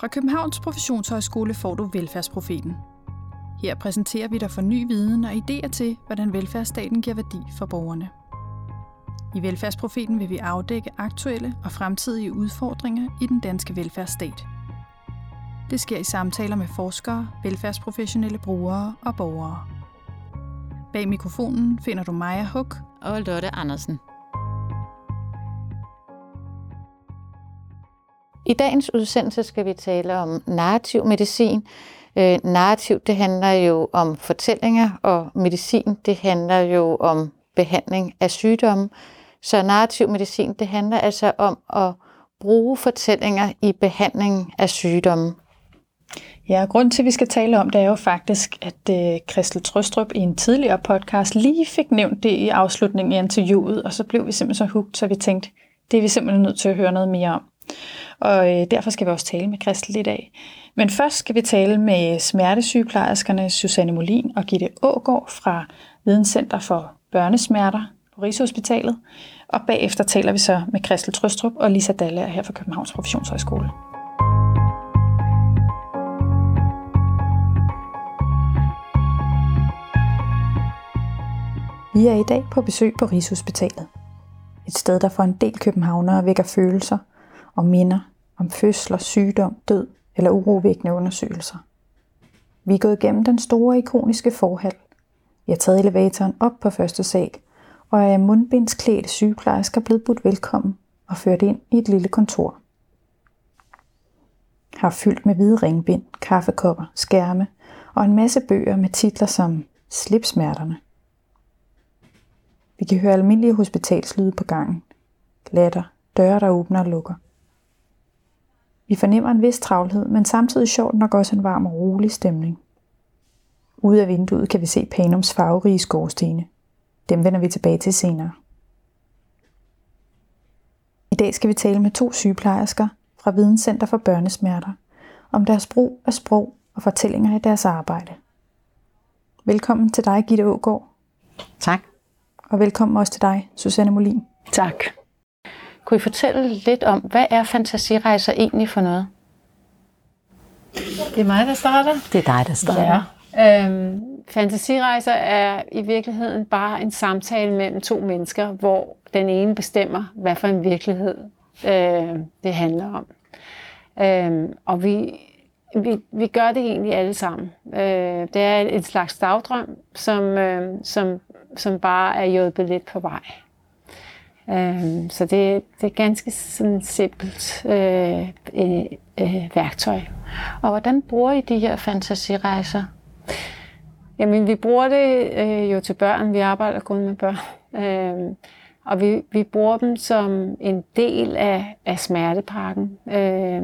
Fra Københavns Professionshøjskole får du Velfærdsprofeten. Her præsenterer vi dig for ny viden og idéer til, hvordan velfærdsstaten giver værdi for borgerne. I Velfærdsprofeten vil vi afdække aktuelle og fremtidige udfordringer i den danske velfærdsstat. Det sker i samtaler med forskere, velfærdsprofessionelle brugere og borgere. Bag mikrofonen finder du Maja Huk og Lotte Andersen. I dagens udsendelse skal vi tale om narrativ medicin. Øh, narrativ, det handler jo om fortællinger, og medicin, det handler jo om behandling af sygdomme. Så narrativ medicin, det handler altså om at bruge fortællinger i behandling af sygdomme. Ja, grund til, at vi skal tale om det, er jo faktisk, at øh, Christel Trøstrup i en tidligere podcast lige fik nævnt det i afslutningen af interviewet, og så blev vi simpelthen så hugt, så vi tænkte, det er vi simpelthen nødt til at høre noget mere om. Og øh, derfor skal vi også tale med Christel i dag. Men først skal vi tale med smertesygeplejerskerne Susanne Molin og Gitte Ågård fra Videnscenter for Børnesmerter på Rigshospitalet. Og bagefter taler vi så med Christel Trøstrup og Lisa Dalle her fra Københavns Professionshøjskole. Vi er i dag på besøg på Rigshospitalet. Et sted, der for en del københavnere vækker følelser og minder om fødsler, sygdom, død eller urovækkende undersøgelser. Vi er gået igennem den store ikoniske forhal. Vi har taget elevatoren op på første sal, og er mundbindsklædte sygeplejersker blevet budt velkommen og ført ind i et lille kontor. Har fyldt med hvide ringbind, kaffekopper, skærme og en masse bøger med titler som Slipsmerterne. Vi kan høre almindelige hospitalslyde på gangen. Latter, døre der åbner og lukker – vi fornemmer en vis travlhed, men samtidig sjovt nok også en varm og rolig stemning. Ude af vinduet kan vi se Panums farverige skorstene. Dem vender vi tilbage til senere. I dag skal vi tale med to sygeplejersker fra Videnscenter for Børnesmerter om deres brug af sprog og fortællinger i deres arbejde. Velkommen til dig, Gitte Ågaard. Tak. Og velkommen også til dig, Susanne Molin. Tak. Kunne I fortælle lidt om, hvad er fantasirejser egentlig for noget? Det er mig, der starter. Det er dig, der starter. Ja. Øhm, fantasirejser er i virkeligheden bare en samtale mellem to mennesker, hvor den ene bestemmer, hvad for en virkelighed øh, det handler om. Øhm, og vi, vi, vi gør det egentlig alle sammen. Øh, det er et slags dagdrøm, som, øh, som, som bare er hjulpet lidt på vej. Øh, så det, det er ganske sådan simpelt øh, øh, øh, værktøj. Og hvordan bruger I de her fantasirejser? Jamen, vi bruger det øh, jo til børn. Vi arbejder kun med børn. Øh, og vi, vi bruger dem som en del af, af smertepakken. Øh,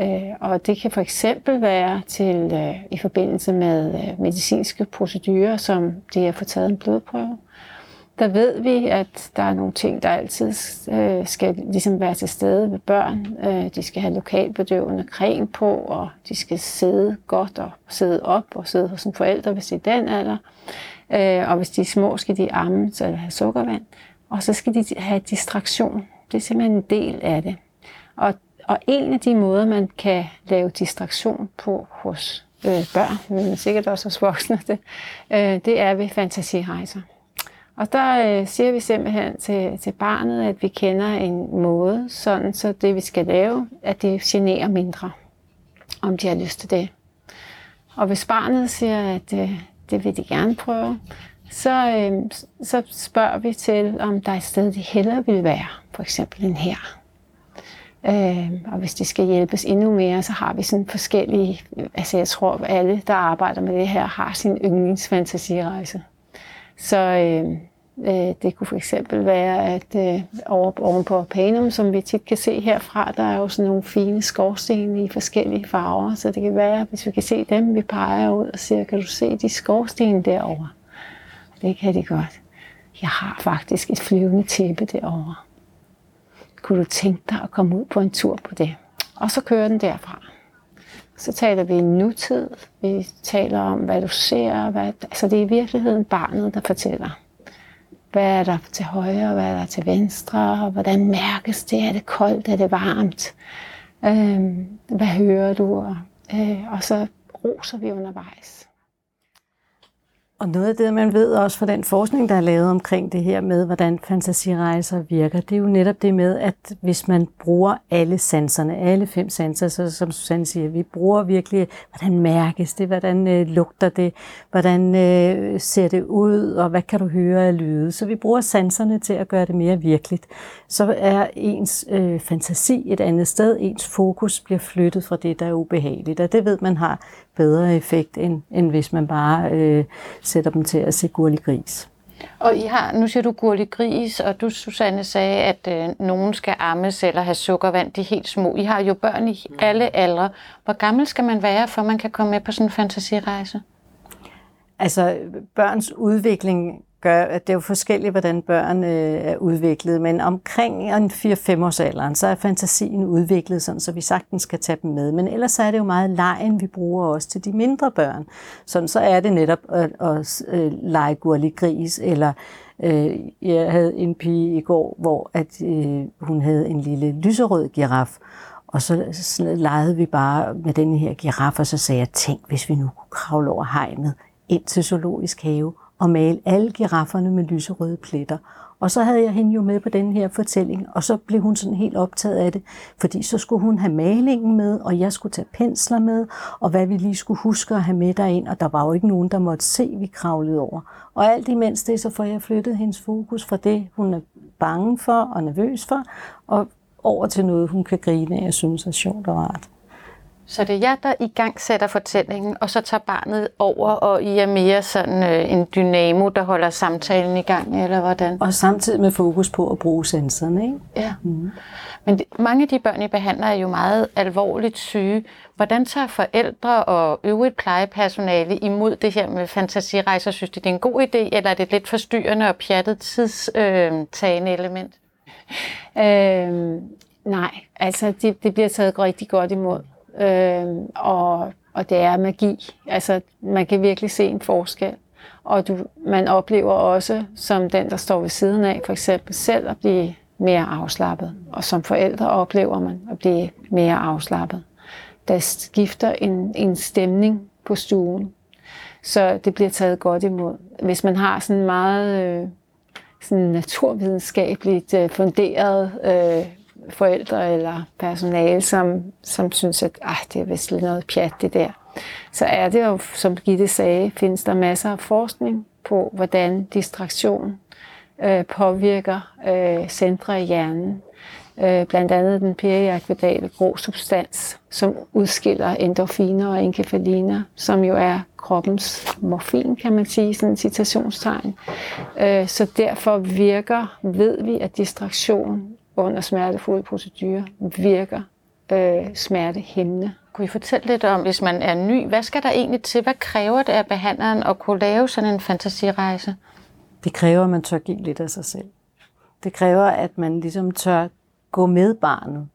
øh, og det kan for eksempel være til øh, i forbindelse med øh, medicinske procedurer, som det at få taget en blodprøve der ved vi, at der er nogle ting, der altid øh, skal ligesom være til stede ved børn. Øh, de skal have lokalbedøvende creme på, og de skal sidde godt og sidde op og sidde hos en forælder, hvis det er den alder. Øh, og hvis de er små, skal de amme eller have sukkervand. Og så skal de have distraktion. Det er simpelthen en del af det. Og, og en af de måder, man kan lave distraktion på hos øh, børn, men sikkert også hos voksne, det, øh, det er ved fantasirejser. Og der øh, siger vi simpelthen til, til barnet, at vi kender en måde, sådan så det vi skal lave, at det generer mindre, om de har lyst til det. Og hvis barnet siger, at øh, det vil de gerne prøve, så, øh, så spørger vi til, om der er et sted, de hellere vil være. For eksempel en her. Øh, og hvis de skal hjælpes endnu mere, så har vi sådan forskellige, altså jeg tror, at alle, der arbejder med det her, har sin yndlingsfantasirejse. Så øh, øh, det kunne for eksempel være, at øh, over, oven på Panum, som vi tit kan se herfra, der er jo sådan nogle fine skorstene i forskellige farver, så det kan være, hvis vi kan se dem, vi peger ud og siger, kan du se de skorsten derovre? Det kan de godt. Jeg har faktisk et flyvende tæppe derovre. Kunne du tænke dig at komme ud på en tur på det? Og så kører den derfra. Så taler vi nutid. Vi taler om, hvad du ser. Hvad, altså det er i virkeligheden barnet, der fortæller. Hvad er der til højre, hvad er der til venstre, og hvordan mærkes det? Er det koldt, er det varmt? Øh, hvad hører du? Og, øh, og så roser vi undervejs. Og noget af det, man ved også fra den forskning, der er lavet omkring det her med, hvordan fantasirejser virker, det er jo netop det med, at hvis man bruger alle sanserne, alle fem sanser, så som Susanne siger, vi bruger virkelig, hvordan mærkes det, hvordan øh, lugter det, hvordan øh, ser det ud, og hvad kan du høre af lyde. Så vi bruger sanserne til at gøre det mere virkeligt. Så er ens øh, fantasi et andet sted, ens fokus bliver flyttet fra det, der er ubehageligt, og det ved man har bedre effekt, end, end hvis man bare øh, sætter dem til at se gurlig gris. Og I har, nu siger du gurlig gris, og du, Susanne, sagde, at øh, nogen skal ammes eller have sukkervand, de er helt små. I har jo børn i alle aldre. Hvor gammel skal man være, for man kan komme med på sådan en fantasirejse? Altså, børns udvikling gør, at det er jo forskelligt, hvordan børn øh, er udviklet, men omkring en 4-5 års alderen, så er fantasien udviklet sådan, så vi sagtens skal tage dem med. Men ellers så er det jo meget lejen, vi bruger også til de mindre børn. Sådan så er det netop at, at, at lege gurlig gris, eller øh, jeg havde en pige i går, hvor at, øh, hun havde en lille lyserød giraf, og så, så legede vi bare med den her giraf, og så sagde jeg, tænk, hvis vi nu kunne kravle over hegnet ind til zoologisk have og male alle girafferne med lyserøde pletter. Og så havde jeg hende jo med på den her fortælling, og så blev hun sådan helt optaget af det, fordi så skulle hun have malingen med, og jeg skulle tage pensler med, og hvad vi lige skulle huske at have med derind, og der var jo ikke nogen, der måtte se, vi kravlede over. Og alt imens det, så får jeg flyttet hendes fokus fra det, hun er bange for og nervøs for, og over til noget, hun kan grine af og synes er sjovt og rart. Så det er jer, der i gang sætter fortællingen, og så tager barnet over, og I er mere sådan øh, en dynamo, der holder samtalen i gang, eller hvordan? Og samtidig med fokus på at bruge sensoren, ikke? Ja. Mm. Men mange af de børn, I behandler, er jo meget alvorligt syge. Hvordan tager forældre og øvrigt plejepersonale imod det her med fantasirejser? Synes de, det er en god idé, eller er det et lidt forstyrrende og pjattet tidstagende øh, element? Øh, nej, altså det, det bliver taget rigtig godt imod øh, og, og det er magi. Altså, man kan virkelig se en forskel. Og du, man oplever også, som den, der står ved siden af, for eksempel selv at blive mere afslappet. Og som forældre oplever man at blive mere afslappet. Der skifter en, en stemning på stuen. Så det bliver taget godt imod. Hvis man har sådan meget øh, sådan naturvidenskabeligt øh, funderet øh, forældre eller personale, som, som synes, at ah, det er vist lidt noget pjat det der. Så er det jo, som Gitte sagde, findes der masser af forskning på, hvordan distraktion øh, påvirker øh, centre i hjernen. Øh, blandt andet den periakvidale grå substans, som udskiller endorfiner og enkefaliner, som jo er kroppens morfin, kan man sige, sådan en citationstegn. Øh, så derfor virker, ved vi, at distraktion under smertefulde procedurer virker øh, smertehæmmende. Kunne I fortælle lidt om, hvis man er ny, hvad skal der egentlig til? Hvad kræver det af behandleren at kunne lave sådan en fantasirejse? Det kræver, at man tør give lidt af sig selv. Det kræver, at man ligesom tør gå med barnet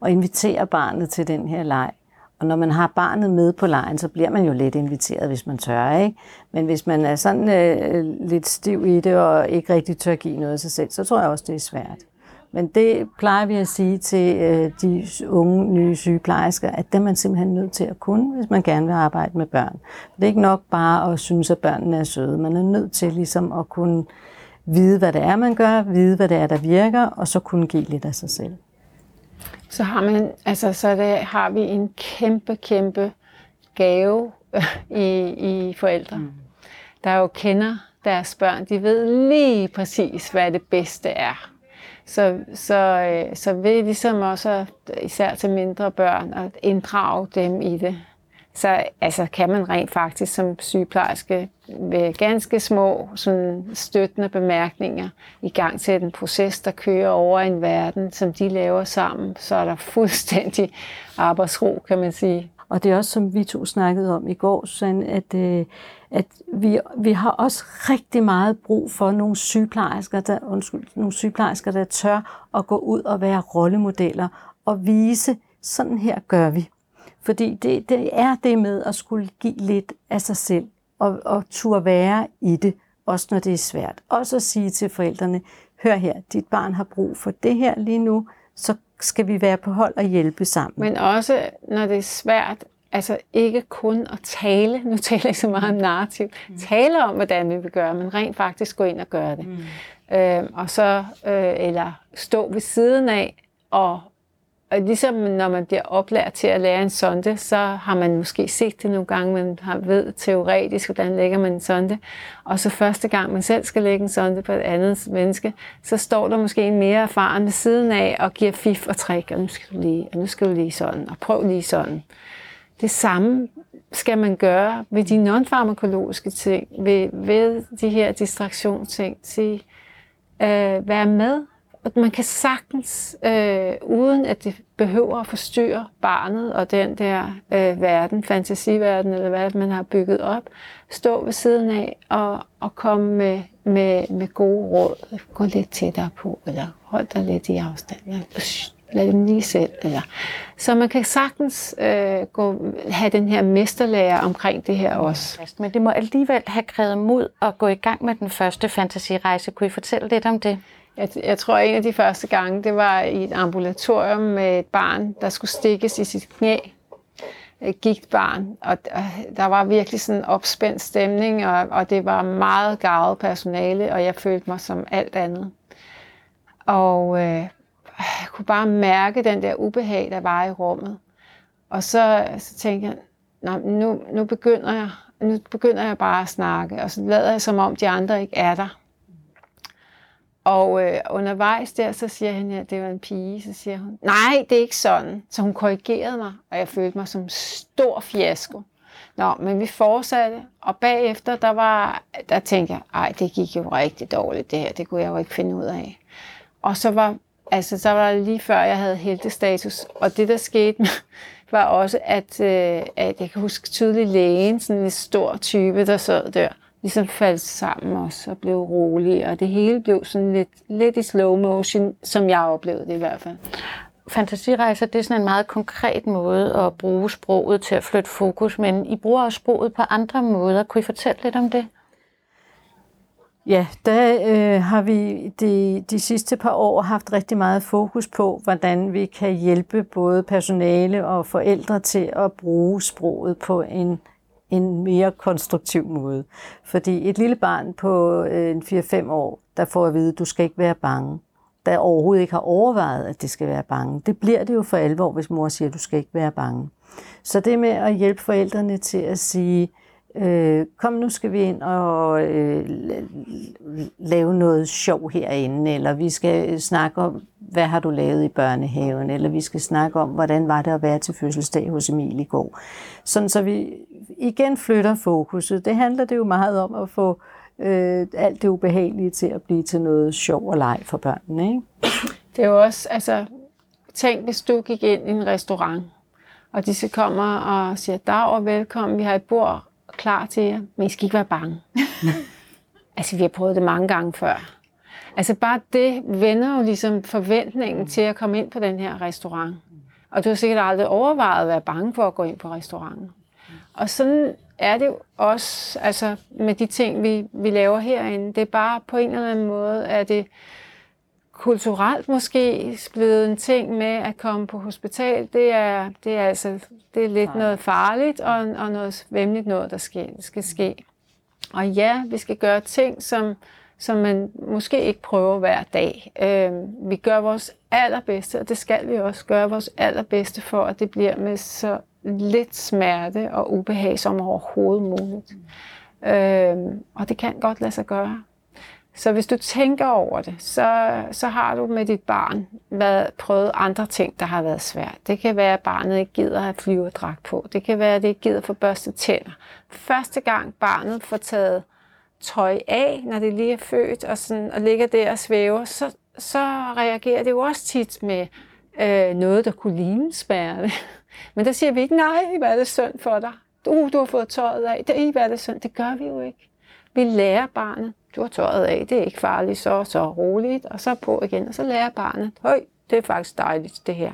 og invitere barnet til den her leg. Og når man har barnet med på lejen, så bliver man jo lidt inviteret, hvis man tør, ikke? Men hvis man er sådan øh, lidt stiv i det og ikke rigtig tør give noget af sig selv, så tror jeg også, det er svært. Men det plejer vi at sige til øh, de unge nye sygeplejersker, at det er man simpelthen nødt til at kunne, hvis man gerne vil arbejde med børn. Det er ikke nok bare at synes, at børnene er søde. Man er nødt til ligesom at kunne vide, hvad det er, man gør, vide, hvad det er, der virker, og så kunne give lidt af sig selv. Så har, man, altså, så det, har vi en kæmpe, kæmpe gave i, i forældre, mm. der jo kender deres børn. De ved lige præcis, hvad det bedste er. Så, så, øh, så ved ligesom også, især til mindre børn, at inddrage dem i det. Så altså, kan man rent faktisk som sygeplejerske ved ganske små sådan støttende bemærkninger i gang til en proces, der kører over en verden, som de laver sammen, så er der fuldstændig arbejdsro, kan man sige. Og det er også, som vi to snakkede om i går, sådan at, øh, at vi, vi har også rigtig meget brug for nogle sygeplejersker, der, undskyld, nogle sygeplejersker, der tør at gå ud og være rollemodeller og vise, sådan her gør vi. Fordi det, det er det med at skulle give lidt af sig selv og, og turde være i det, også når det er svært. Også at sige til forældrene, hør her, dit barn har brug for det her lige nu, så skal vi være på hold og hjælpe sammen. Men også, når det er svært, altså ikke kun at tale, nu taler jeg ikke så meget om narrativ, mm. tale om, hvordan vi vil gøre, men rent faktisk gå ind og gøre det. Mm. Øh, og så, øh, eller stå ved siden af og og ligesom når man bliver oplært til at lære en sonde, så har man måske set det nogle gange, man har ved teoretisk, hvordan lægger man en sonde. Og så første gang man selv skal lægge en sonde på et andet menneske, så står der måske en mere erfaren ved siden af og giver fif og træk, og nu skal du lige, og nu skal du lige sådan, og prøv lige sådan. Det samme skal man gøre ved de nonfarmakologiske ting, ved, ved de her distraktionsting. Sige, øh, være med og man kan sagtens, øh, uden at det behøver at forstyrre barnet og den der øh, verden, fantasiverden, eller hvad man har bygget op, stå ved siden af og, og komme med, med, med gode råd. Gå lidt tættere på, eller hold dig lidt i afstand. Eller, lad dem lige selv. Eller. Så man kan sagtens øh, gå, have den her mesterlærer omkring det her også. Men det må alligevel have krævet mod at gå i gang med den første fantasirejse. Kunne I fortælle lidt om det? Jeg, jeg tror, at en af de første gange, det var i et ambulatorium med et barn, der skulle stikkes i sit knæ. Et gigt barn, og der var virkelig sådan en opspændt stemning, og, og det var meget gavet personale, og jeg følte mig som alt andet. Og øh, jeg kunne bare mærke den der ubehag, der var i rummet. Og så, så tænkte jeg, nu, nu, begynder jeg, nu begynder jeg bare at snakke, og så lader jeg som om de andre ikke er der. Og øh, undervejs der, så siger han, at det var en pige. Så siger hun, nej, det er ikke sådan. Så hun korrigerede mig, og jeg følte mig som stor fiasko. Nå, men vi fortsatte, og bagefter, der, var, der tænkte jeg, ej, det gik jo rigtig dårligt det her, det kunne jeg jo ikke finde ud af. Og så var, altså, så var det lige før, jeg havde heltestatus, og det der skete, var også, at, øh, at jeg kan huske tydeligt lægen, sådan en stor type, der sad der, ligesom faldt sammen også og blev rolig, og det hele blev sådan lidt, lidt i slow motion, som jeg oplevede det i hvert fald. Fantasirejser, det er sådan en meget konkret måde at bruge sproget til at flytte fokus, men I bruger også sproget på andre måder. Kunne I fortælle lidt om det? Ja, der øh, har vi de, de sidste par år haft rigtig meget fokus på, hvordan vi kan hjælpe både personale og forældre til at bruge sproget på en en mere konstruktiv måde. Fordi et lille barn på øh, en 4-5 år, der får at vide, at du skal ikke være bange, der overhovedet ikke har overvejet, at det skal være bange. Det bliver det jo for alvor, hvis mor siger, at du skal ikke være bange. Så det med at hjælpe forældrene til at sige, øh, kom nu skal vi ind og øh, lave noget sjov herinde, eller vi skal snakke om, hvad har du lavet i børnehaven, eller vi skal snakke om, hvordan var det at være til fødselsdag hos Emil i går. Sådan så vi igen flytter fokuset. Det handler det jo meget om at få øh, alt det ubehagelige til at blive til noget sjov og leg for børnene. Ikke? Det er jo også, altså, tænk hvis du gik ind i en restaurant, og de så kommer og siger, dag og velkommen, vi har et bord klar til jer, men I skal ikke være bange. altså, vi har prøvet det mange gange før. Altså, bare det vender jo ligesom forventningen til at komme ind på den her restaurant. Og du har sikkert aldrig overvejet at være bange for at gå ind på restauranten. Og sådan er det jo også altså med de ting, vi, vi laver herinde. Det er bare på en eller anden måde, at det kulturelt måske blevet en ting med at komme på hospital. Det er, det er altså det er lidt noget farligt og, og noget vemmeligt noget, der skal, skal ske. Og ja, vi skal gøre ting, som, som man måske ikke prøver hver dag. Øh, vi gør vores allerbedste, og det skal vi også gøre vores allerbedste for, at det bliver med så lidt smerte og ubehag som overhovedet muligt. Øh, og det kan godt lade sig gøre. Så hvis du tænker over det, så, så har du med dit barn været, prøvet andre ting, der har været svært. Det kan være, at barnet ikke gider at flyve dragt på. Det kan være, at det ikke gider få børstet tænder. Første gang barnet får taget tøj af, når det lige er født, og, sådan, og ligger der og svæver, så, så reagerer det jo også tit med øh, noget, der kunne ligne smerte. Men der siger vi ikke, nej, hvad er det synd for dig? Uh, du har fået tøjet af. Det, hvad er det synd? Det gør vi jo ikke. Vi lærer barnet, du har tøjet af, det er ikke farligt, så så roligt, og så på igen, og så lærer barnet, høj, det er faktisk dejligt, det her.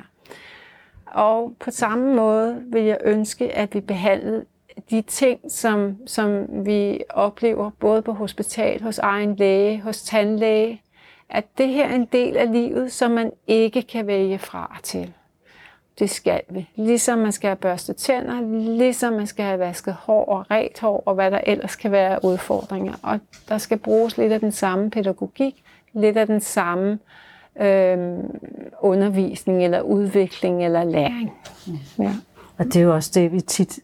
Og på samme måde vil jeg ønske, at vi behandlede de ting, som, som vi oplever både på hospital, hos egen læge, hos tandlæge, at det her er en del af livet, som man ikke kan vælge fra til. Det skal vi. Ligesom man skal have børstet tænder, ligesom man skal have vasket hår og ret hår, og hvad der ellers kan være udfordringer. Og der skal bruges lidt af den samme pædagogik, lidt af den samme øh, undervisning, eller udvikling, eller læring. Ja. Og det er jo også det, vi tit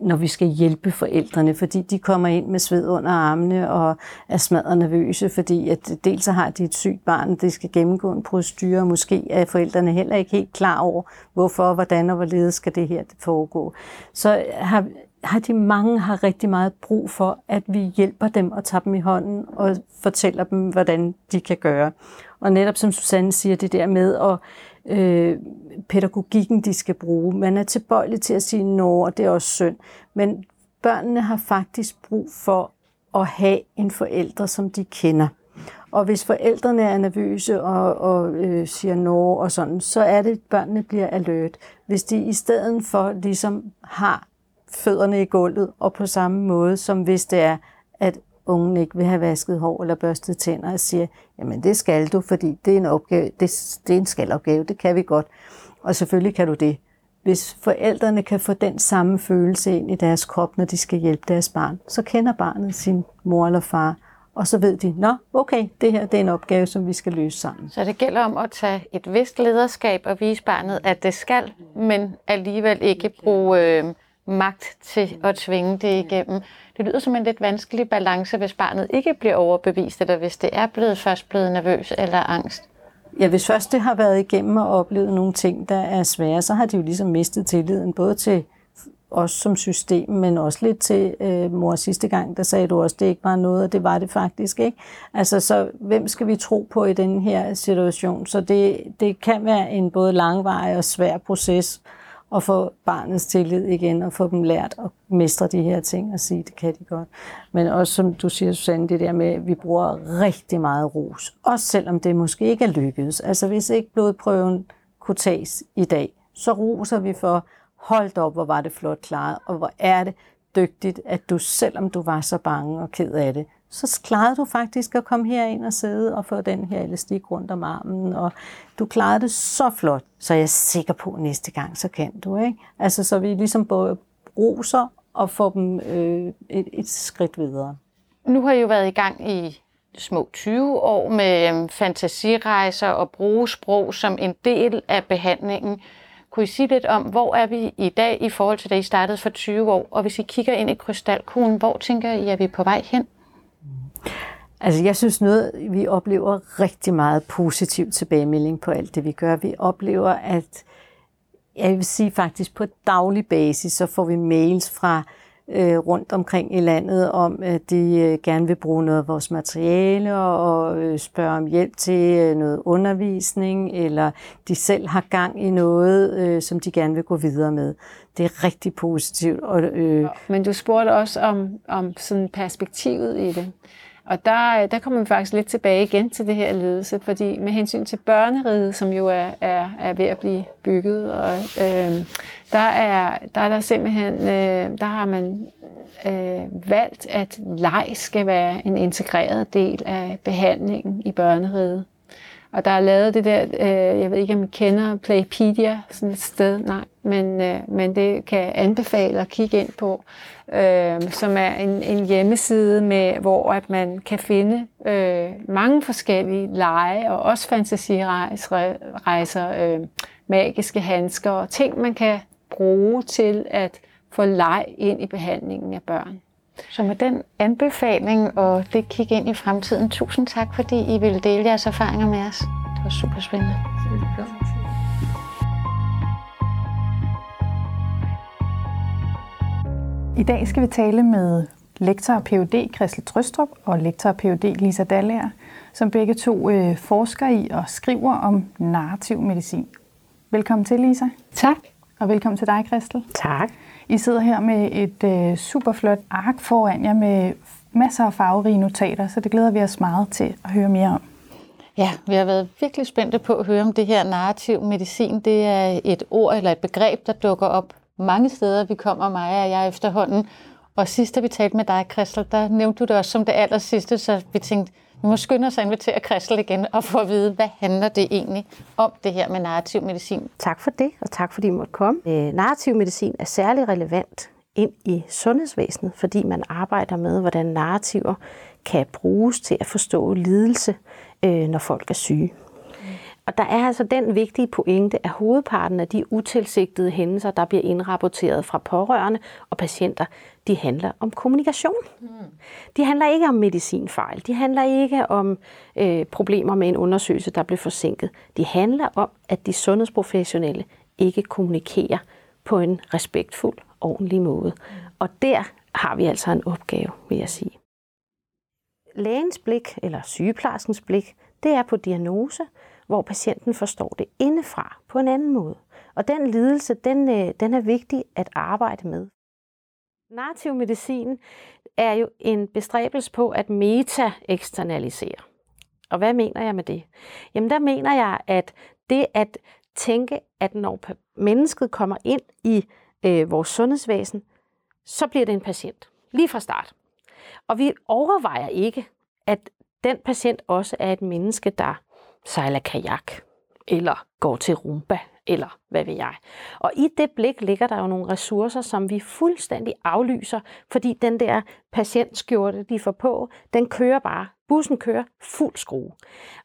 når vi skal hjælpe forældrene, fordi de kommer ind med sved under armene og er smadret nervøse, fordi at dels så har de et sygt barn, det skal gennemgå en procedure, og måske er forældrene heller ikke helt klar over, hvorfor, hvordan og hvorledes skal det her foregå. Så har, har de mange har rigtig meget brug for, at vi hjælper dem og tager dem i hånden og fortæller dem, hvordan de kan gøre. Og netop som Susanne siger, det der med at øh, pædagogikken, de skal bruge. Man er tilbøjelig til at sige nå, og det er også synd. Men børnene har faktisk brug for at have en forælder, som de kender. Og hvis forældrene er nervøse og, og øh, siger nå og sådan, så er det, at børnene bliver alert. Hvis de i stedet for ligesom har fødderne i gulvet, og på samme måde som hvis det er, at ungen ikke vil have vasket hår eller børstet tænder, og siger, jamen det skal du, fordi det er en, opgave, det, det er en skalopgave, det kan vi godt. Og selvfølgelig kan du det. Hvis forældrene kan få den samme følelse ind i deres krop, når de skal hjælpe deres barn, så kender barnet sin mor eller far, og så ved de, nå, okay, det her det er en opgave, som vi skal løse sammen. Så det gælder om at tage et vist lederskab og vise barnet, at det skal, men alligevel ikke bruge øh, magt til at tvinge det igennem. Det lyder som en lidt vanskelig balance, hvis barnet ikke bliver overbevist, eller hvis det er blevet først blevet nervøs eller angst. Ja, hvis først det har været igennem og oplevet nogle ting, der er svære, så har de jo ligesom mistet tilliden, både til os som system, men også lidt til øh, mor sidste gang, der sagde du også, det ikke var noget, og det var det faktisk ikke. Altså, så hvem skal vi tro på i den her situation? Så det, det kan være en både langvarig og svær proces, at få barnets tillid igen, og få dem lært at mestre de her ting og sige, det kan de godt. Men også som du siger, Susanne, det der med, at vi bruger rigtig meget ros. Også selvom det måske ikke er lykkedes. Altså hvis ikke blodprøven kunne tages i dag, så roser vi for, hold op, hvor var det flot klaret, og hvor er det dygtigt, at du, selvom du var så bange og ked af det, så klarede du faktisk at komme herind og sidde og få den her elastik rundt om armen, og du klarede det så flot, så jeg er sikker på, at næste gang, så kan du. Ikke? Altså, så vi ligesom både roser og får dem øh, et, et skridt videre. Nu har I jo været i gang i små 20 år med øh, fantasirejser og bruge sprog som en del af behandlingen. Kunne I sige lidt om, hvor er vi i dag i forhold til, da I startede for 20 år? Og hvis I kigger ind i krystalkuglen, hvor tænker I, at vi er på vej hen? Altså, jeg synes noget, vi oplever rigtig meget positiv tilbagemelding på alt det, vi gør. Vi oplever, at jeg vil sige faktisk på daglig basis, så får vi mails fra øh, rundt omkring i landet om, at de øh, gerne vil bruge noget af vores materiale og øh, spørge om hjælp til øh, noget undervisning, eller de selv har gang i noget, øh, som de gerne vil gå videre med. Det er rigtig positivt. Og, øh, Men du spurgte også om, om sådan perspektivet i det. Og der, øh, der kommer vi faktisk lidt tilbage igen til det her ledelse, fordi med hensyn til børneriget, som jo er, er, er ved at blive bygget, og, øh, der, er, der er der simpelthen, øh, der har man øh, valgt, at leg skal være en integreret del af behandlingen i børneriget. Og der er lavet det der, øh, jeg ved ikke om I kender Playpedia, sådan et sted, nej, men, øh, men det kan anbefale at kigge ind på, øh, som er en, en hjemmeside, med, hvor at man kan finde øh, mange forskellige lege og også fantasirejser, øh, magiske handsker og ting, man kan bruge til at få leg ind i behandlingen af børn. Så med den anbefaling og det kigge ind i fremtiden, tusind tak, fordi I ville dele jeres erfaringer med os. Det var super spændende. I dag skal vi tale med lektor og Ph.D. Christel Trøstrup og lektor og Ph.D. Lisa Dallager, som begge to øh, forsker i og skriver om narrativ medicin. Velkommen til, Lisa. Tak. Og velkommen til dig, Christel. Tak. I sidder her med et øh, superflot ark foran jer med masser af farverige notater, så det glæder vi os meget til at høre mere om. Ja, vi har været virkelig spændte på at høre om det her narrativ medicin. Det er et ord eller et begreb, der dukker op mange steder. Vi kommer mig og jeg efterhånden. Og sidst, da vi talte med dig, Christel, der nævnte du det også som det aller sidste, så vi tænkte, vi må skynde os at invitere Christel igen og få at vide, hvad handler det egentlig om, det her med narrativ medicin? Tak for det, og tak fordi I måtte komme. Øh, narrativ medicin er særlig relevant ind i sundhedsvæsenet, fordi man arbejder med, hvordan narrativer kan bruges til at forstå lidelse, øh, når folk er syge. Og der er altså den vigtige pointe, at hovedparten af de utilsigtede hændelser, der bliver indrapporteret fra pårørende og patienter, de handler om kommunikation. Mm. De handler ikke om medicinfejl. De handler ikke om øh, problemer med en undersøgelse, der blev forsinket. De handler om, at de sundhedsprofessionelle ikke kommunikerer på en respektfuld, ordentlig måde. Mm. Og der har vi altså en opgave, vil jeg sige. Lægens blik, eller sygeplejerskens blik, det er på diagnose, hvor patienten forstår det indefra på en anden måde. Og den lidelse, den, øh, den er vigtig at arbejde med. Narrativ medicin er jo en bestræbelse på at meta-eksternalisere. Og hvad mener jeg med det? Jamen der mener jeg, at det at tænke, at når mennesket kommer ind i øh, vores sundhedsvæsen, så bliver det en patient. Lige fra start. Og vi overvejer ikke, at den patient også er et menneske, der sejler kajak, eller går til rumba, eller hvad ved jeg. Og i det blik ligger der jo nogle ressourcer, som vi fuldstændig aflyser, fordi den der patientskjorte, de får på, den kører bare. Bussen kører fuld skrue.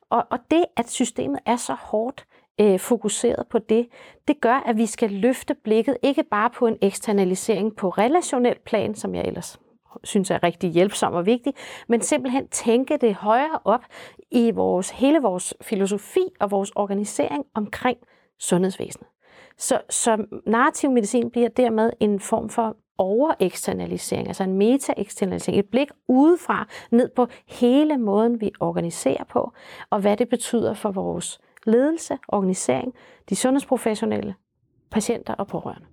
Og, og det, at systemet er så hårdt øh, fokuseret på det, det gør, at vi skal løfte blikket ikke bare på en eksternalisering på relationel plan, som jeg ellers synes er rigtig hjælpsom og vigtig, men simpelthen tænke det højere op i vores, hele vores filosofi og vores organisering omkring sundhedsvæsenet. Så, så narrativ medicin bliver dermed en form for overeksternalisering, altså en metaeksternalisering, et blik udefra ned på hele måden, vi organiserer på, og hvad det betyder for vores ledelse, organisering, de sundhedsprofessionelle, patienter og pårørende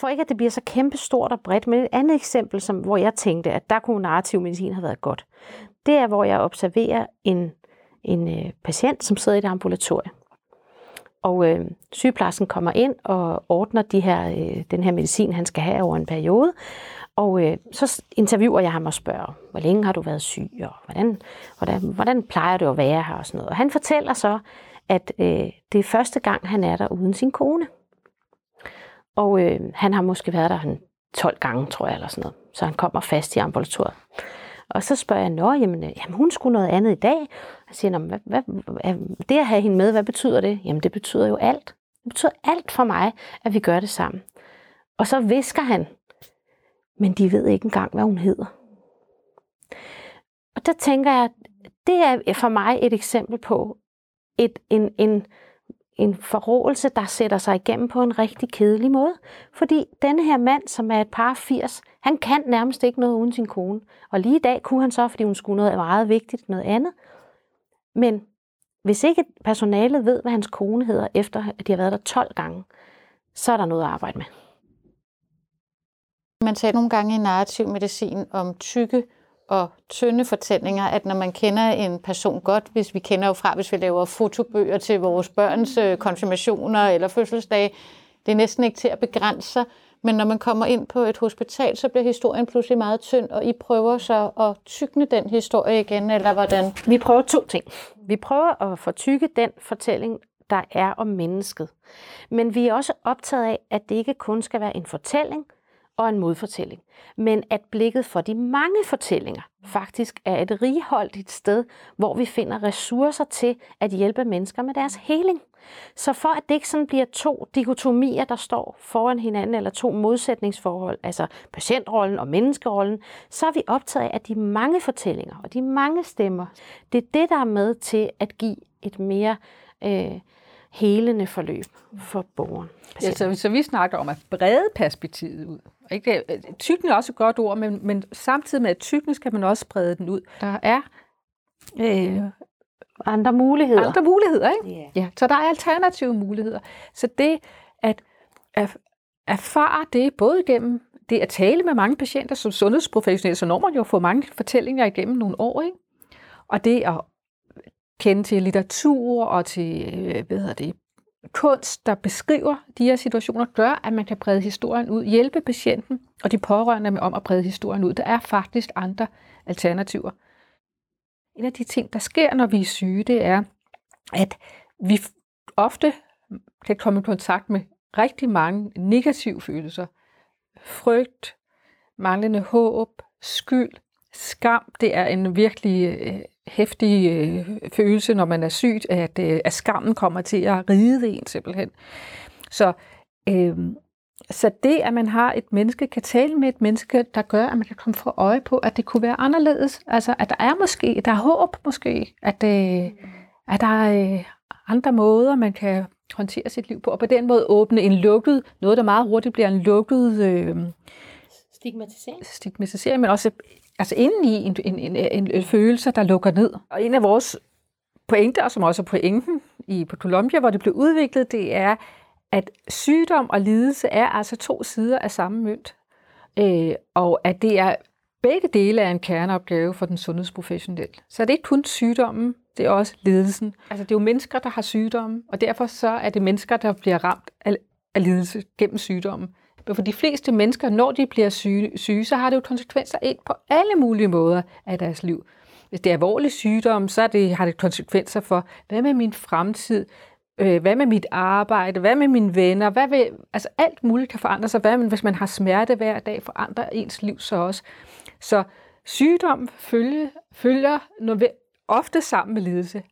for ikke at det bliver så kæmpe stort og bredt. Men et andet eksempel, som, hvor jeg tænkte, at der kunne narrativ medicin have været godt, det er, hvor jeg observerer en, en øh, patient, som sidder i et ambulatorie. Og øh, sygeplejersken kommer ind og ordner de her, øh, den her medicin, han skal have over en periode. Og øh, så interviewer jeg ham og spørger, hvor længe har du været syg, og hvordan, hvordan, hvordan plejer du at være her og sådan noget. Og han fortæller så, at øh, det er første gang, han er der uden sin kone. Og øh, han har måske været der han 12 gange, tror jeg, eller sådan noget. Så han kommer fast i ambulatoriet. Og så spørger jeg, nå, jamen, øh, jamen hun skulle noget andet i dag. Jeg siger, hvad, hvad, hvad, det at have hende med, hvad betyder det? Jamen, det betyder jo alt. Det betyder alt for mig, at vi gør det sammen. Og så visker han, men de ved ikke engang, hvad hun hedder. Og der tænker jeg, det er for mig et eksempel på et, en, en, en forråelse, der sætter sig igennem på en rigtig kedelig måde. Fordi denne her mand, som er et par 80, han kan nærmest ikke noget uden sin kone. Og lige i dag kunne han så, fordi hun skulle noget meget vigtigt, noget andet. Men hvis ikke personalet ved, hvad hans kone hedder, efter at de har været der 12 gange, så er der noget at arbejde med. Man taler nogle gange i narrativ medicin om tykke og tynde fortællinger, at når man kender en person godt, hvis vi kender jo fra, hvis vi laver fotobøger til vores børns øh, konfirmationer eller fødselsdage, det er næsten ikke til at begrænse sig, men når man kommer ind på et hospital, så bliver historien pludselig meget tynd, og I prøver så at tykne den historie igen, eller hvordan? Vi prøver to ting. Vi prøver at fortykke den fortælling, der er om mennesket. Men vi er også optaget af, at det ikke kun skal være en fortælling, og en modfortælling. Men at blikket for de mange fortællinger faktisk er et righoldigt sted, hvor vi finder ressourcer til at hjælpe mennesker med deres heling. Så for at det ikke sådan bliver to dikotomier, der står foran hinanden, eller to modsætningsforhold, altså patientrollen og menneskerollen, så er vi optaget af, at de mange fortællinger og de mange stemmer, det er det, der er med til at give et mere øh, helende forløb for borgeren. Ja, så, så vi snakker om at brede perspektivet ud. Ikke? Tykning er også et godt ord, men, men samtidig med at tykning skal man også brede den ud. Der er øh, andre muligheder. Andre muligheder, ikke? Yeah. Ja, så der er alternative muligheder. Så det at, at erfare det, både igennem det at tale med mange patienter som sundhedsprofessionelle, så når man jo få mange fortællinger igennem nogle år, ikke? Og det at kende til litteratur og til øh, hvad hedder det, kunst, der beskriver de her situationer, gør, at man kan brede historien ud, hjælpe patienten og de pårørende med om at brede historien ud. Der er faktisk andre alternativer. En af de ting, der sker, når vi er syge, det er, at vi ofte kan komme i kontakt med rigtig mange negative følelser. Frygt, manglende håb, skyld, skam. Det er en virkelig øh, hæftig øh, følelse, når man er syg, at, øh, at skammen kommer til at ride en simpelthen. Så, øh, så det, at man har et menneske, kan tale med et menneske, der gør, at man kan komme for øje på, at det kunne være anderledes. Altså, at der er måske, der er håb måske, at, øh, at der er øh, andre måder, man kan håndtere sit liv på, og på den måde åbne en lukket, noget der meget hurtigt bliver en lukket øh, Stigmatisering. stigmatisering, men også altså inden i en, en, en, en, en følelse, der lukker ned. Og en af vores pointer, som også er pointen i, på Columbia, hvor det blev udviklet, det er, at sygdom og lidelse er altså to sider af samme mønt. Øh, og at det er begge dele er en kerneopgave for den sundhedsprofessionelle. Så det er ikke kun sygdommen, det er også lidelsen. Altså det er jo mennesker, der har sygdomme, og derfor så er det mennesker, der bliver ramt af, af lidelse gennem sygdommen. Men for de fleste mennesker, når de bliver syge, syge, så har det jo konsekvenser ind på alle mulige måder af deres liv. Hvis det er alvorlig sygdom, så det, har det konsekvenser for, hvad med min fremtid, øh, hvad med mit arbejde, hvad med mine venner, hvad vil, altså alt muligt kan forandre sig. Hvad med, hvis man har smerte hver dag, forandrer ens liv så også. Så sygdom følger, følger ofte sammen med lidelse.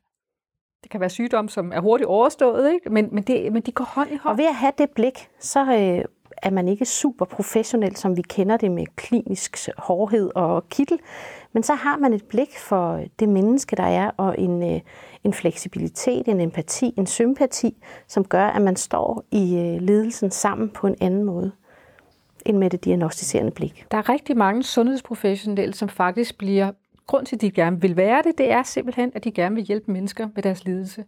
Det kan være sygdom, som er hurtigt overstået, ikke? Men, men, det, men de går hånd i hånd. Og ved at have det blik, så øh, er man ikke super professionel, som vi kender det med klinisk hårdhed og kittel, men så har man et blik for det menneske, der er, og en, øh, en fleksibilitet, en empati, en sympati, som gør, at man står i øh, ledelsen sammen på en anden måde end med det diagnostiserende blik. Der er rigtig mange sundhedsprofessionelle, som faktisk bliver grund til, at de gerne vil være det, det er simpelthen, at de gerne vil hjælpe mennesker med deres lidelse.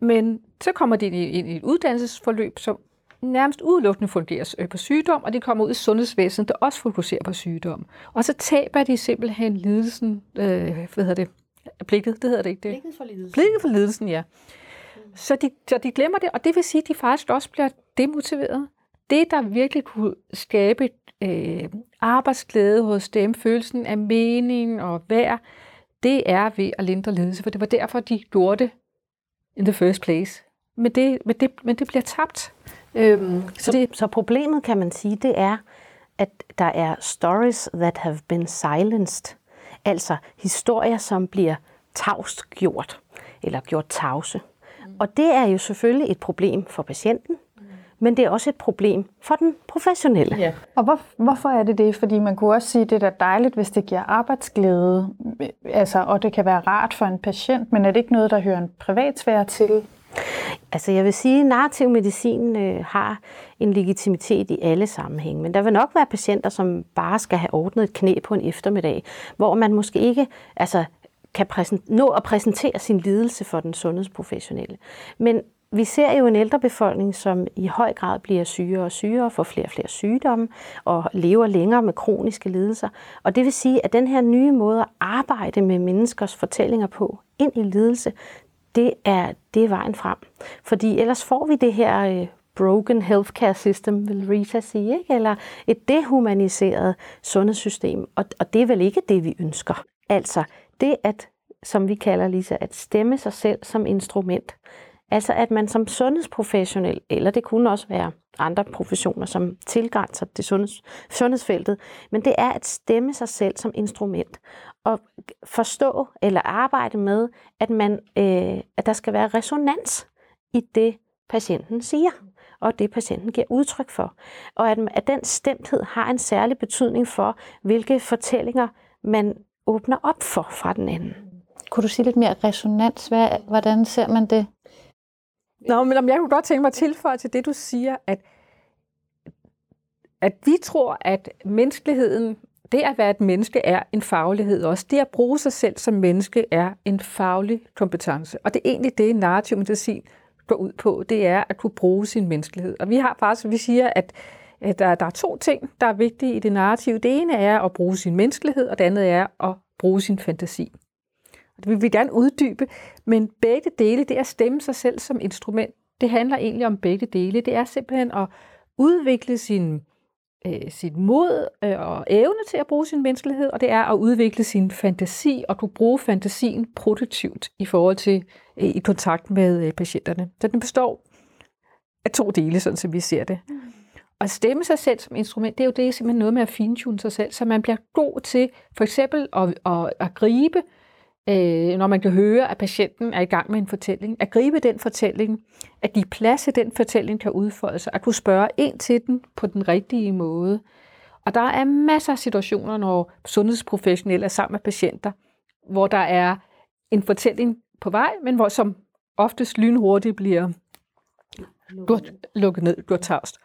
Men så kommer de ind i et uddannelsesforløb, som nærmest udelukkende fungerer øh, på sygdom, og de kommer ud i sundhedsvæsenet, der også fokuserer på sygdom. Og så taber de simpelthen lidelsen, øh, hvad hedder det, blikket, det hedder det ikke det? Blikket for lidelsen. Blikket for lidelsen, ja. Så de, så de glemmer det, og det vil sige, at de faktisk også bliver demotiveret. Det, der virkelig kunne skabe øh, arbejdsglæde hos dem, følelsen af mening og værd, det er ved at lindre lidelse, for det var derfor, de gjorde det in the first place. Men det, men det, men det bliver tabt. Øhm, så, det, så problemet, kan man sige, det er, at der er stories that have been silenced. Altså historier, som bliver tavst gjort, eller gjort tavse. Mm. Og det er jo selvfølgelig et problem for patienten, men det er også et problem for den professionelle. Ja. Og hvor, hvorfor er det det? Fordi man kunne også sige, at det er dejligt, hvis det giver arbejdsglæde, altså, og det kan være rart for en patient, men er det ikke noget, der hører en privatsfære til? Altså jeg vil sige, at narrativ medicin øh, har en legitimitet i alle sammenhænge, men der vil nok være patienter, som bare skal have ordnet et knæ på en eftermiddag, hvor man måske ikke altså, kan nå at præsentere sin lidelse for den sundhedsprofessionelle. Men vi ser jo en ældrebefolkning, som i høj grad bliver sygere og sygere, får flere og flere sygdomme og lever længere med kroniske lidelser. Og det vil sige, at den her nye måde at arbejde med menneskers fortællinger på ind i lidelse, det er, det er vejen frem. Fordi ellers får vi det her øh, broken healthcare system, vil Rita sige, ikke? eller et dehumaniseret sundhedssystem. Og, og det er vel ikke det, vi ønsker. Altså det, at, som vi kalder Lisa, at stemme sig selv som instrument. Altså at man som sundhedsprofessionel, eller det kunne også være andre professioner, som tilgrænser det sundheds, sundhedsfeltet, men det er at stemme sig selv som instrument og forstå eller arbejde med, at, man, øh, at der skal være resonans i det, patienten siger, og det patienten giver udtryk for. Og at, at den stemthed har en særlig betydning for, hvilke fortællinger man åbner op for fra den anden. Kunne du sige lidt mere resonans? Hvad, hvordan ser man det? Nå, men jeg kunne godt tænke mig at tilføje til det, du siger, at, at vi tror, at menneskeligheden, det at være et menneske, er en faglighed også. Det at bruge sig selv som menneske er en faglig kompetence. Og det er egentlig det, narrativ medicin går ud på, det er at kunne bruge sin menneskelighed. Og vi har faktisk, vi siger, at, at der, der er to ting, der er vigtige i det narrative. Det ene er at bruge sin menneskelighed, og det andet er at bruge sin fantasi. Og det vil vi gerne uddybe, men begge dele, det er at stemme sig selv som instrument. Det handler egentlig om begge dele. Det er simpelthen at udvikle sin øh, sit mod øh, og evne til at bruge sin menneskelighed, og det er at udvikle sin fantasi, og du bruge fantasien produktivt i forhold til øh, i kontakt med øh, patienterne. Så den består af to dele, sådan som vi ser det. Mm. At stemme sig selv som instrument, det er jo det simpelthen noget med at fintune sig selv, så man bliver god til for eksempel at, at, at gribe øh, øh, når man kan høre, at patienten er i gang med en fortælling, at gribe den fortælling, at give plads til den fortælling kan udfolde sig, at kunne spørge ind til den på den rigtige måde. Og der er masser af situationer, når sundhedsprofessionelle er sammen med patienter, hvor der er en fortælling på vej, men hvor som oftest lynhurtigt bliver lukket ned, gjort tavst.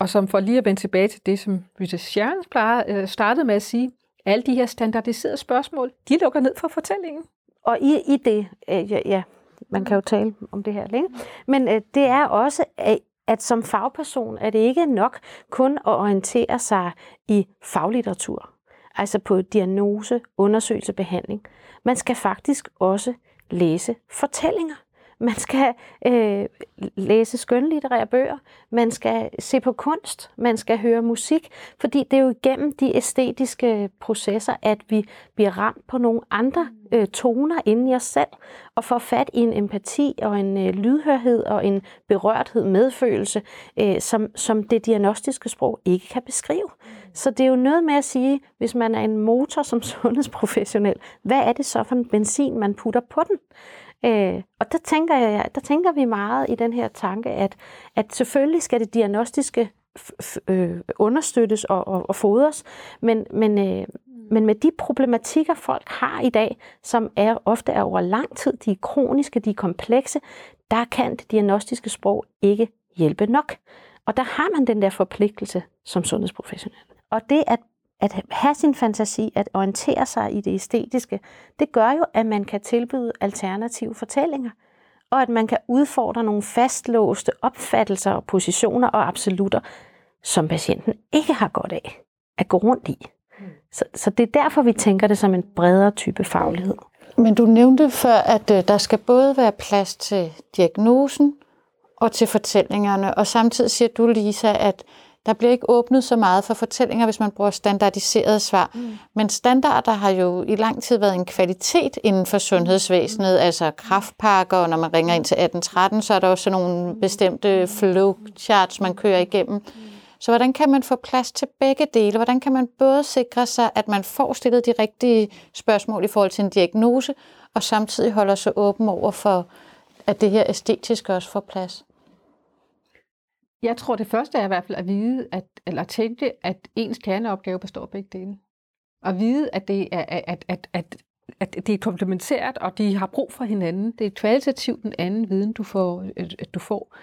Og som for lige at vende tilbage til det, som Rita Scherens øh, startede med at sige, alle de her standardiserede spørgsmål, de lukker ned for fortællingen. Og i, i det, øh, ja, ja, man kan jo tale om det her længe, men øh, det er også, at, at som fagperson er det ikke nok kun at orientere sig i faglitteratur, altså på diagnose, undersøgelse, behandling. Man skal faktisk også læse fortællinger. Man skal øh, læse skønlitterære bøger, man skal se på kunst, man skal høre musik, fordi det er jo igennem de æstetiske processer, at vi bliver ramt på nogle andre øh, toner inden i os selv, og får fat i en empati og en øh, lydhørhed og en berørthed, medfølelse, øh, som, som det diagnostiske sprog ikke kan beskrive. Så det er jo noget med at sige, hvis man er en motor som sundhedsprofessionel, hvad er det så for en benzin, man putter på den? Øh, og der tænker, jeg, der tænker vi meget i den her tanke, at, at selvfølgelig skal det diagnostiske øh, understøttes og, og, og fodres, men, men, øh, men med de problematikker, folk har i dag, som er ofte er over lang tid, de er kroniske, de er komplekse, der kan det diagnostiske sprog ikke hjælpe nok. Og der har man den der forpligtelse som sundhedsprofessionel. Og det at at have sin fantasi, at orientere sig i det æstetiske, det gør jo, at man kan tilbyde alternative fortællinger, og at man kan udfordre nogle fastlåste opfattelser og positioner og absolutter, som patienten ikke har godt af at gå rundt i. Så, så det er derfor, vi tænker det som en bredere type faglighed. Men du nævnte før, at øh, der skal både være plads til diagnosen og til fortællingerne, og samtidig siger du, Lisa, at der bliver ikke åbnet så meget for fortællinger, hvis man bruger standardiserede svar. Mm. Men standarder har jo i lang tid været en kvalitet inden for sundhedsvæsenet, mm. altså kraftpakker, og når man ringer ind til 1813, så er der også nogle bestemte flowcharts, man kører igennem. Mm. Så hvordan kan man få plads til begge dele? Hvordan kan man både sikre sig, at man får stillet de rigtige spørgsmål i forhold til en diagnose, og samtidig holder sig åben over for, at det her æstetiske også får plads? Jeg tror, det første er i hvert fald at vide, at, eller tænke, at ens kerneopgave består af begge dele. At vide, at det er, at, at, at, at det er komplementært, og de har brug for hinanden. Det er kvalitativt den anden viden, du får. Øh, øh, du får.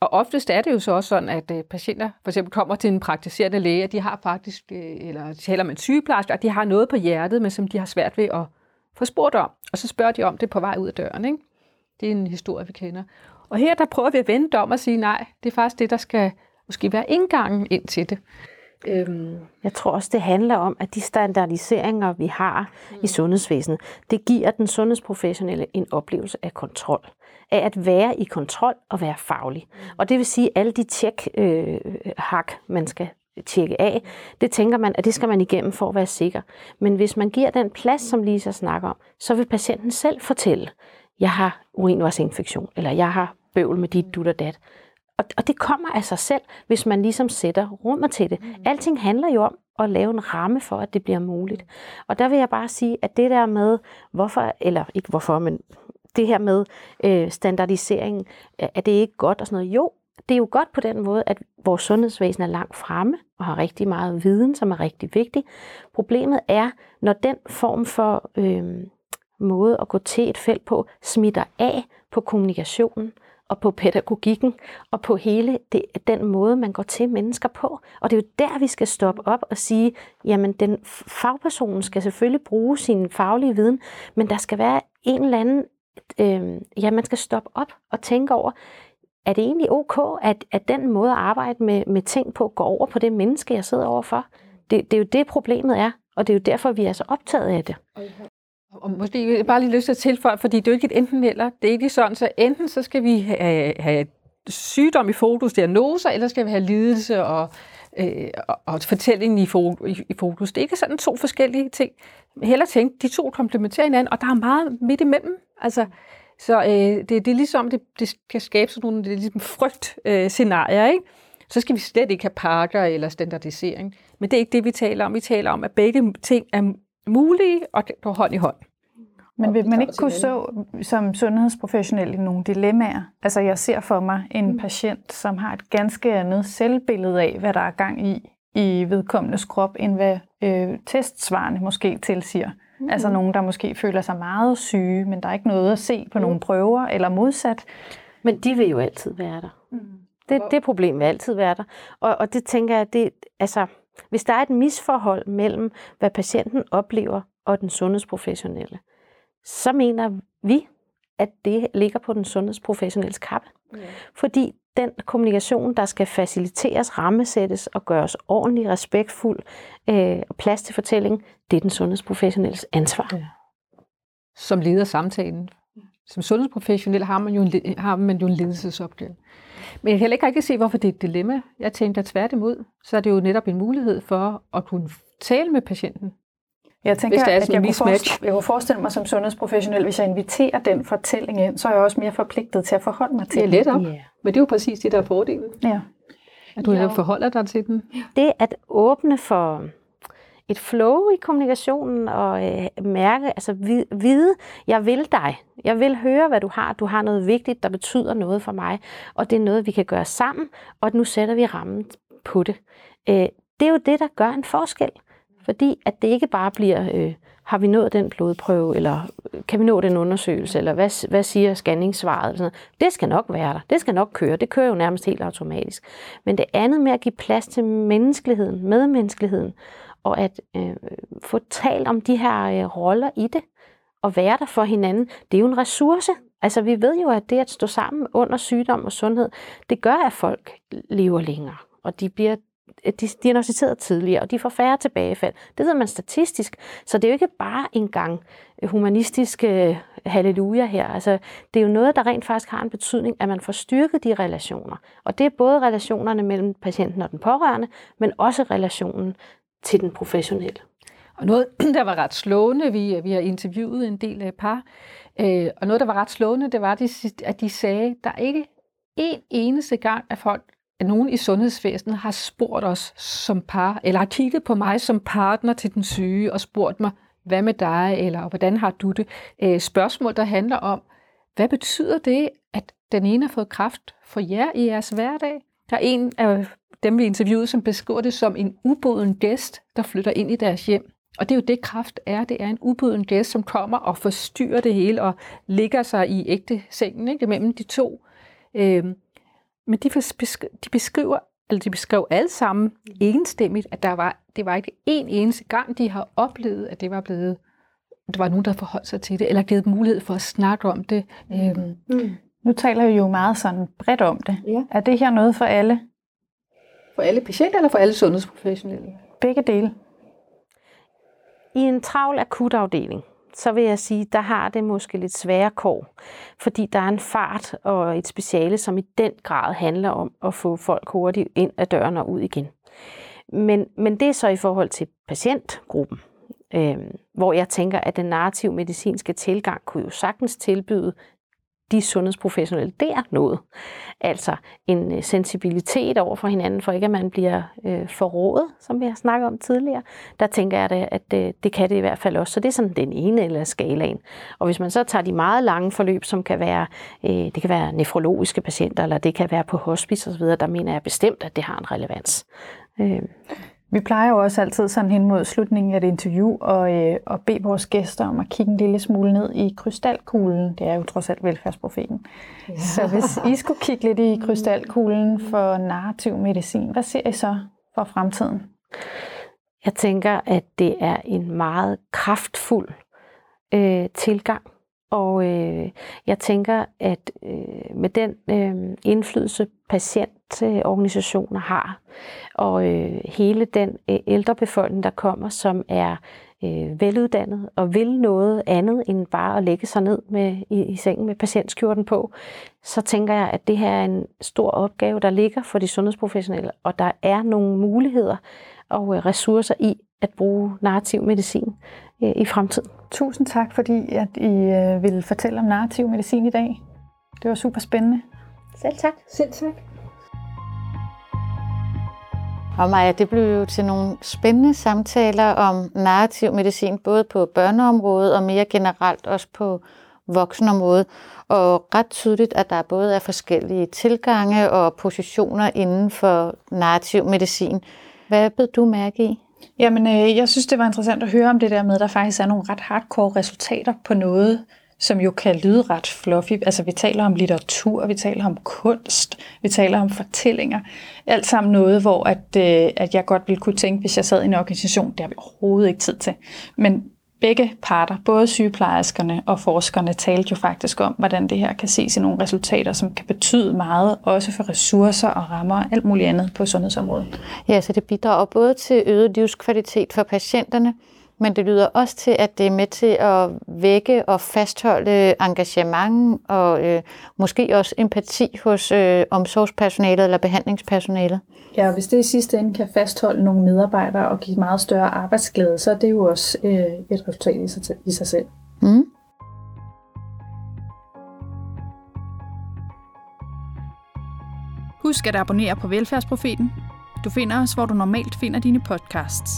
Og oftest er det jo så også sådan, at øh, patienter for eksempel kommer til en praktiserende læge, og de har faktisk, eller taler med en sygeplejerske, og de har noget på hjertet, men som de har svært ved at få spurgt om. Og så spørger de om det på vej ud af døren. Ikke? Det er en historie, vi kender. Og her der prøver vi at vende om og sige, nej, det er faktisk det, der skal måske være indgangen ind til det. Øhm. Jeg tror også, det handler om, at de standardiseringer, vi har mm. i sundhedsvæsenet, det giver den sundhedsprofessionelle en oplevelse af kontrol. Af at være i kontrol og være faglig. Mm. Og det vil sige, at alle de tjek-hak, øh, man skal tjekke af, det tænker man, at det skal man igennem for at være sikker. Men hvis man giver den plads, som Lisa snakker om, så vil patienten selv fortælle, jeg har urinvejsinfektion, eller jeg har bøvl med dit, dut og dat. Og, og det kommer af sig selv, hvis man ligesom sætter rummet til det. Mm. Alting handler jo om at lave en ramme for, at det bliver muligt. Og der vil jeg bare sige, at det der med, hvorfor, eller ikke hvorfor, men det her med øh, standardisering, er det ikke godt og sådan noget? Jo, det er jo godt på den måde, at vores sundhedsvæsen er langt fremme og har rigtig meget viden, som er rigtig vigtig. Problemet er, når den form for øh, måde at gå til et felt på smitter af på kommunikationen og på pædagogikken og på hele det, den måde, man går til mennesker på. Og det er jo der, vi skal stoppe op og sige, jamen den fagpersonen skal selvfølgelig bruge sin faglige viden, men der skal være en eller anden, øh, ja, man skal stoppe op og tænke over, er det egentlig ok, at, at den måde at arbejde med, med ting på går over på det menneske, jeg sidder overfor? Det, det er jo det, problemet er, og det er jo derfor, vi er så optaget af det. Og måske bare lige lyst til at tilføje, fordi det er jo ikke et enten eller. Det er ikke sådan, så enten så skal vi have, have sygdom i fokus, diagnoser, eller skal vi have lidelse og øh, og, og fortællingen i, fo- i, i fokus. Det er ikke sådan to forskellige ting. Heller tænke, de to komplementerer hinanden, og der er meget midt imellem. Altså, så øh, det, det er ligesom, det, det kan skabe sådan nogle det er ligesom frygt-scenarier, øh, ikke? Så skal vi slet ikke have pakker eller standardisering. Men det er ikke det, vi taler om. Vi taler om, at begge ting er mulige og går hånd i hånd. Men vil man ikke kunne stå som sundhedsprofessionel i nogle dilemmaer? Altså jeg ser for mig en mm. patient, som har et ganske andet selvbillede af, hvad der er gang i i vedkommendes krop, end hvad øh, testsvarene måske tilsiger. Mm. Altså nogen, der måske føler sig meget syge, men der er ikke noget at se på mm. nogle prøver, eller modsat. Men de vil jo altid være der. Mm. Det, det problem vil altid være der. Og, og det tænker jeg, det, altså, hvis der er et misforhold mellem, hvad patienten oplever, og den sundhedsprofessionelle, så mener vi, at det ligger på den sundhedsprofessionelle kappe. Ja. Fordi den kommunikation, der skal faciliteres, rammesættes og gøres ordentlig, respektfuld øh, og plads til fortælling, det er den sundhedsprofessionelles ansvar. Ja. Som leder samtalen. Som sundhedsprofessionel har man jo en, har man jo en ledelsesopgave. Men jeg kan heller ikke se, hvorfor det er et dilemma. Jeg tænker tværtimod, så er det jo netop en mulighed for at kunne tale med patienten jeg tænker, at jeg kunne, forestille, jeg kunne forestille mig som sundhedsprofessionel, hvis jeg inviterer den fortælling ind, så er jeg også mere forpligtet til at forholde mig til den. Det er let op, yeah. men det er jo præcis det, der er fordelen. Ja. At du netop forholder dig til den. Det at åbne for et flow i kommunikationen og øh, mærke, altså vide, jeg vil dig. Jeg vil høre, hvad du har. Du har noget vigtigt, der betyder noget for mig, og det er noget, vi kan gøre sammen, og nu sætter vi rammen på det. Øh, det er jo det, der gør en forskel. Fordi at det ikke bare bliver, øh, har vi nået den blodprøve, eller øh, kan vi nå den undersøgelse, eller hvad, hvad siger scanningssvaret? Eller sådan Det skal nok være der. Det skal nok køre. Det kører jo nærmest helt automatisk. Men det andet med at give plads til menneskeligheden, medmenneskeligheden, og at øh, få talt om de her øh, roller i det, og være der for hinanden, det er jo en ressource. Altså vi ved jo, at det at stå sammen under sygdom og sundhed, det gør, at folk lever længere, og de bliver øh, de diagnostiseret tidligere, og de får færre tilbagefald. Det ved man statistisk. Så det er jo ikke bare en gang øh, humanistisk øh, halleluja her. Altså, det er jo noget, der rent faktisk har en betydning, at man får styrket de relationer. Og det er både relationerne mellem patienten og den pårørende, men også relationen til den professionelle. Og noget, der var ret slående, vi, vi har interviewet en del af par, øh, og noget, der var ret slående, det var, at de sagde, der er ikke en eneste gang, at folk at nogen i sundhedsvæsenet har spurgt os som par, eller har kigget på mig som partner til den syge og spurgt mig, hvad med dig, eller hvordan har du det? Øh, spørgsmål, der handler om, hvad betyder det, at den ene har fået kraft for jer i jeres hverdag? Der er en af dem, vi interviewede, som beskriver det som en uboden gæst, der flytter ind i deres hjem. Og det er jo det, kraft er. Det er en uboden gæst, som kommer og forstyrrer det hele og ligger sig i ægte sengen ikke, mellem de to. Øh, men de, de beskriver, eller de beskrev alle sammen enstemmigt, at der var, det var ikke en eneste gang, de har oplevet, at det var blevet, der var nogen, der forholdt sig til det, eller givet mulighed for at snakke om det. Øhm. Mm. Nu taler vi jo meget sådan bredt om det. Ja. Er det her noget for alle? For alle patienter, eller for alle sundhedsprofessionelle? Begge dele. I en travl akutafdeling, så vil jeg sige, der har det måske lidt svære kår, fordi der er en fart og et speciale, som i den grad handler om at få folk hurtigt ind ad døren og ud igen. Men, men det er så i forhold til patientgruppen, øh, hvor jeg tænker, at den narrativ medicinske tilgang kunne jo sagtens tilbyde de sundhedsprofessionelle der noget. Altså en øh, sensibilitet over for hinanden, for ikke at man bliver øh, forrådet, som vi har snakket om tidligere. Der tænker jeg, det, at det, øh, det kan det i hvert fald også. Så det er sådan den ene eller skalaen. Og hvis man så tager de meget lange forløb, som kan være, øh, det kan være nefrologiske patienter, eller det kan være på hospice osv., der mener jeg bestemt, at det har en relevans. Øh. Vi plejer jo også altid sådan hen mod slutningen af et interview og, øh, og bede vores gæster om at kigge en lille smule ned i krystalkuglen. Det er jo trods alt velfærdsprofeten. Ja. Så hvis I skulle kigge lidt i krystalkuglen for narrativ medicin, hvad ser I så for fremtiden? Jeg tænker, at det er en meget kraftfuld øh, tilgang og øh, jeg tænker, at øh, med den øh, indflydelse, patientorganisationer har, og øh, hele den øh, ældrebefolkning, der kommer, som er øh, veluddannet og vil noget andet end bare at lægge sig ned med, i, i sengen med patientskjorten på, så tænker jeg, at det her er en stor opgave, der ligger for de sundhedsprofessionelle, og der er nogle muligheder og øh, ressourcer i at bruge narrativ medicin øh, i fremtiden. Tusind tak, fordi at I øh, ville fortælle om narrativ medicin i dag. Det var super spændende. Selv tak. Selv tak. Og Maja, det blev jo til nogle spændende samtaler om narrativ medicin, både på børneområdet og mere generelt også på voksenområdet. Og ret tydeligt, at der både er forskellige tilgange og positioner inden for narrativ medicin. Hvad blev du mærke i? Jamen, øh, jeg synes, det var interessant at høre om det der med, at der faktisk er nogle ret hardcore resultater på noget, som jo kan lyde ret fluffy. Altså, vi taler om litteratur, vi taler om kunst, vi taler om fortællinger. Alt sammen noget, hvor at, øh, at jeg godt ville kunne tænke, hvis jeg sad i en organisation, det har vi overhovedet ikke tid til. Men begge parter, både sygeplejerskerne og forskerne, talte jo faktisk om, hvordan det her kan ses i nogle resultater, som kan betyde meget, også for ressourcer og rammer og alt muligt andet på sundhedsområdet. Ja, så det bidrager både til øget livskvalitet for patienterne, men det lyder også til, at det er med til at vække og fastholde engagement og øh, måske også empati hos øh, omsorgspersonalet eller behandlingspersonalet. Ja, og hvis det i sidste ende kan fastholde nogle medarbejdere og give meget større arbejdsglæde, så er det jo også øh, et resultat i sig, i sig selv. Mm. Husk at abonnere på Velfærdsprofeten. Du finder os, hvor du normalt finder dine podcasts.